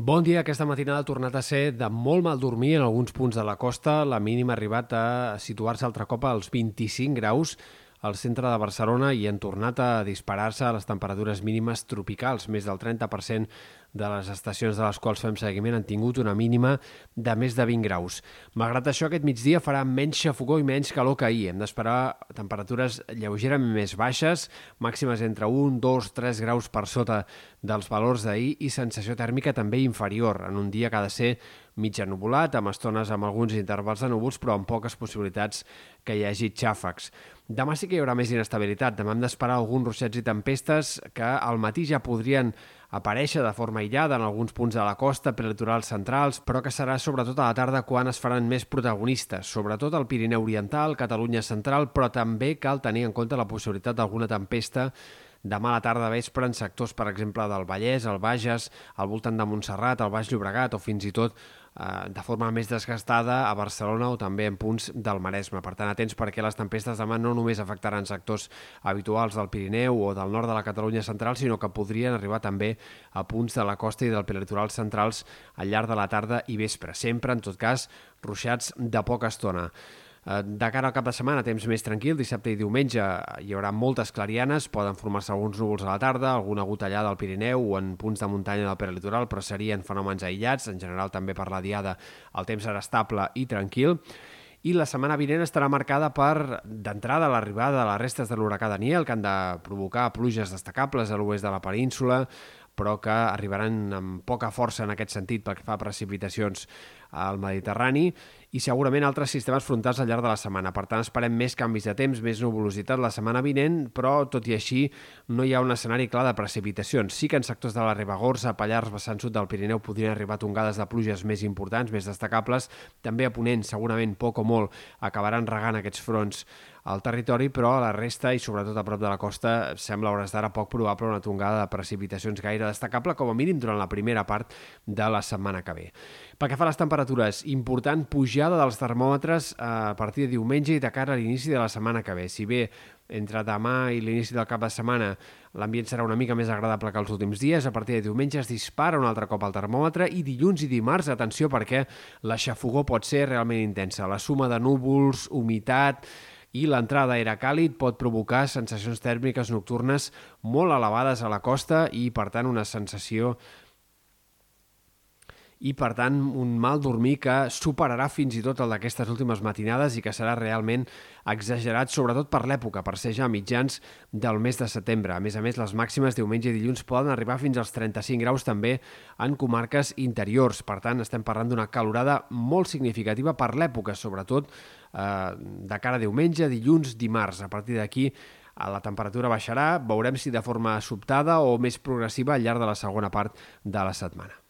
Bon dia. Aquesta matinada ha tornat a ser de molt mal dormir en alguns punts de la costa. La mínima ha arribat a situar-se altre cop als 25 graus al centre de Barcelona i han tornat a disparar-se les temperatures mínimes tropicals. Més del 30% de les estacions de les quals fem seguiment han tingut una mínima de més de 20 graus. Malgrat això, aquest migdia farà menys xafogó i menys calor que ahir. Hem d'esperar temperatures lleugerament més baixes, màximes entre 1, 2, 3 graus per sota dels valors d'ahir i sensació tèrmica també inferior, en un dia que ha de ser mitja nuvolat, amb estones amb alguns intervals de núvols, però amb poques possibilitats que hi hagi xàfecs. Demà sí que hi haurà més inestabilitat. Demà hem d'esperar alguns ruixats i tempestes que al matí ja podrien aparèixer de forma aïllada en alguns punts de la costa, prelitorals centrals, però que serà sobretot a la tarda quan es faran més protagonistes, sobretot al Pirineu Oriental, Catalunya Central, però també cal tenir en compte la possibilitat d'alguna tempesta demà a la tarda vespre en sectors, per exemple, del Vallès, el Bages, al voltant de Montserrat, el Baix Llobregat o fins i tot de forma més desgastada a Barcelona o també en punts del Maresme. Per tant, atents perquè les tempestes demà no només afectaran sectors habituals del Pirineu o del nord de la Catalunya central, sinó que podrien arribar també a punts de la costa i del peritoral centrals al llarg de la tarda i vespre. Sempre, en tot cas, ruixats de poca estona. Eh, de cara al cap de setmana, temps més tranquil, dissabte i diumenge hi haurà moltes clarianes, poden formar-se alguns núvols a la tarda, alguna gotellada al Pirineu o en punts de muntanya del peritoral, però serien fenòmens aïllats. En general, també per la diada, el temps serà estable i tranquil i la setmana vinent estarà marcada per, d'entrada, l'arribada de les restes de l'huracà Daniel, que han de provocar pluges destacables a l'oest de la península, però que arribaran amb poca força en aquest sentit pel que fa a precipitacions al Mediterrani i segurament altres sistemes frontals al llarg de la setmana. Per tant, esperem més canvis de temps, més nuvolositat la setmana vinent, però tot i així no hi ha un escenari clar de precipitacions. Sí que en sectors de la Ribagorça, Pallars, vessant sud del Pirineu podrien arribar tongades de pluges més importants, més destacables. També a Ponent, segurament poc o molt, acabaran regant aquests fronts al territori, però a la resta i sobretot a prop de la costa sembla a hores d'ara poc probable una tongada de precipitacions gaire destacable, com a mínim durant la primera part de la setmana que ve. Pel que fa a les temperatures, important pujada dels termòmetres eh, a partir de diumenge i de cara a l'inici de la setmana que ve. Si bé entre demà i l'inici del cap de setmana l'ambient serà una mica més agradable que els últims dies. A partir de diumenge es dispara un altre cop el termòmetre i dilluns i dimarts, atenció, perquè la xafogó pot ser realment intensa. La suma de núvols, humitat, i l'entrada d'aire càlid pot provocar sensacions tèrmiques nocturnes molt elevades a la costa i, per tant, una sensació i, per tant, un mal dormir que superarà fins i tot el d'aquestes últimes matinades i que serà realment exagerat, sobretot per l'època, per ser ja mitjans del mes de setembre. A més a més, les màximes diumenge i dilluns poden arribar fins als 35 graus també en comarques interiors. Per tant, estem parlant d'una calorada molt significativa per l'època, sobretot eh, de cara a diumenge, dilluns, dimarts. A partir d'aquí, la temperatura baixarà, veurem si de forma sobtada o més progressiva al llarg de la segona part de la setmana.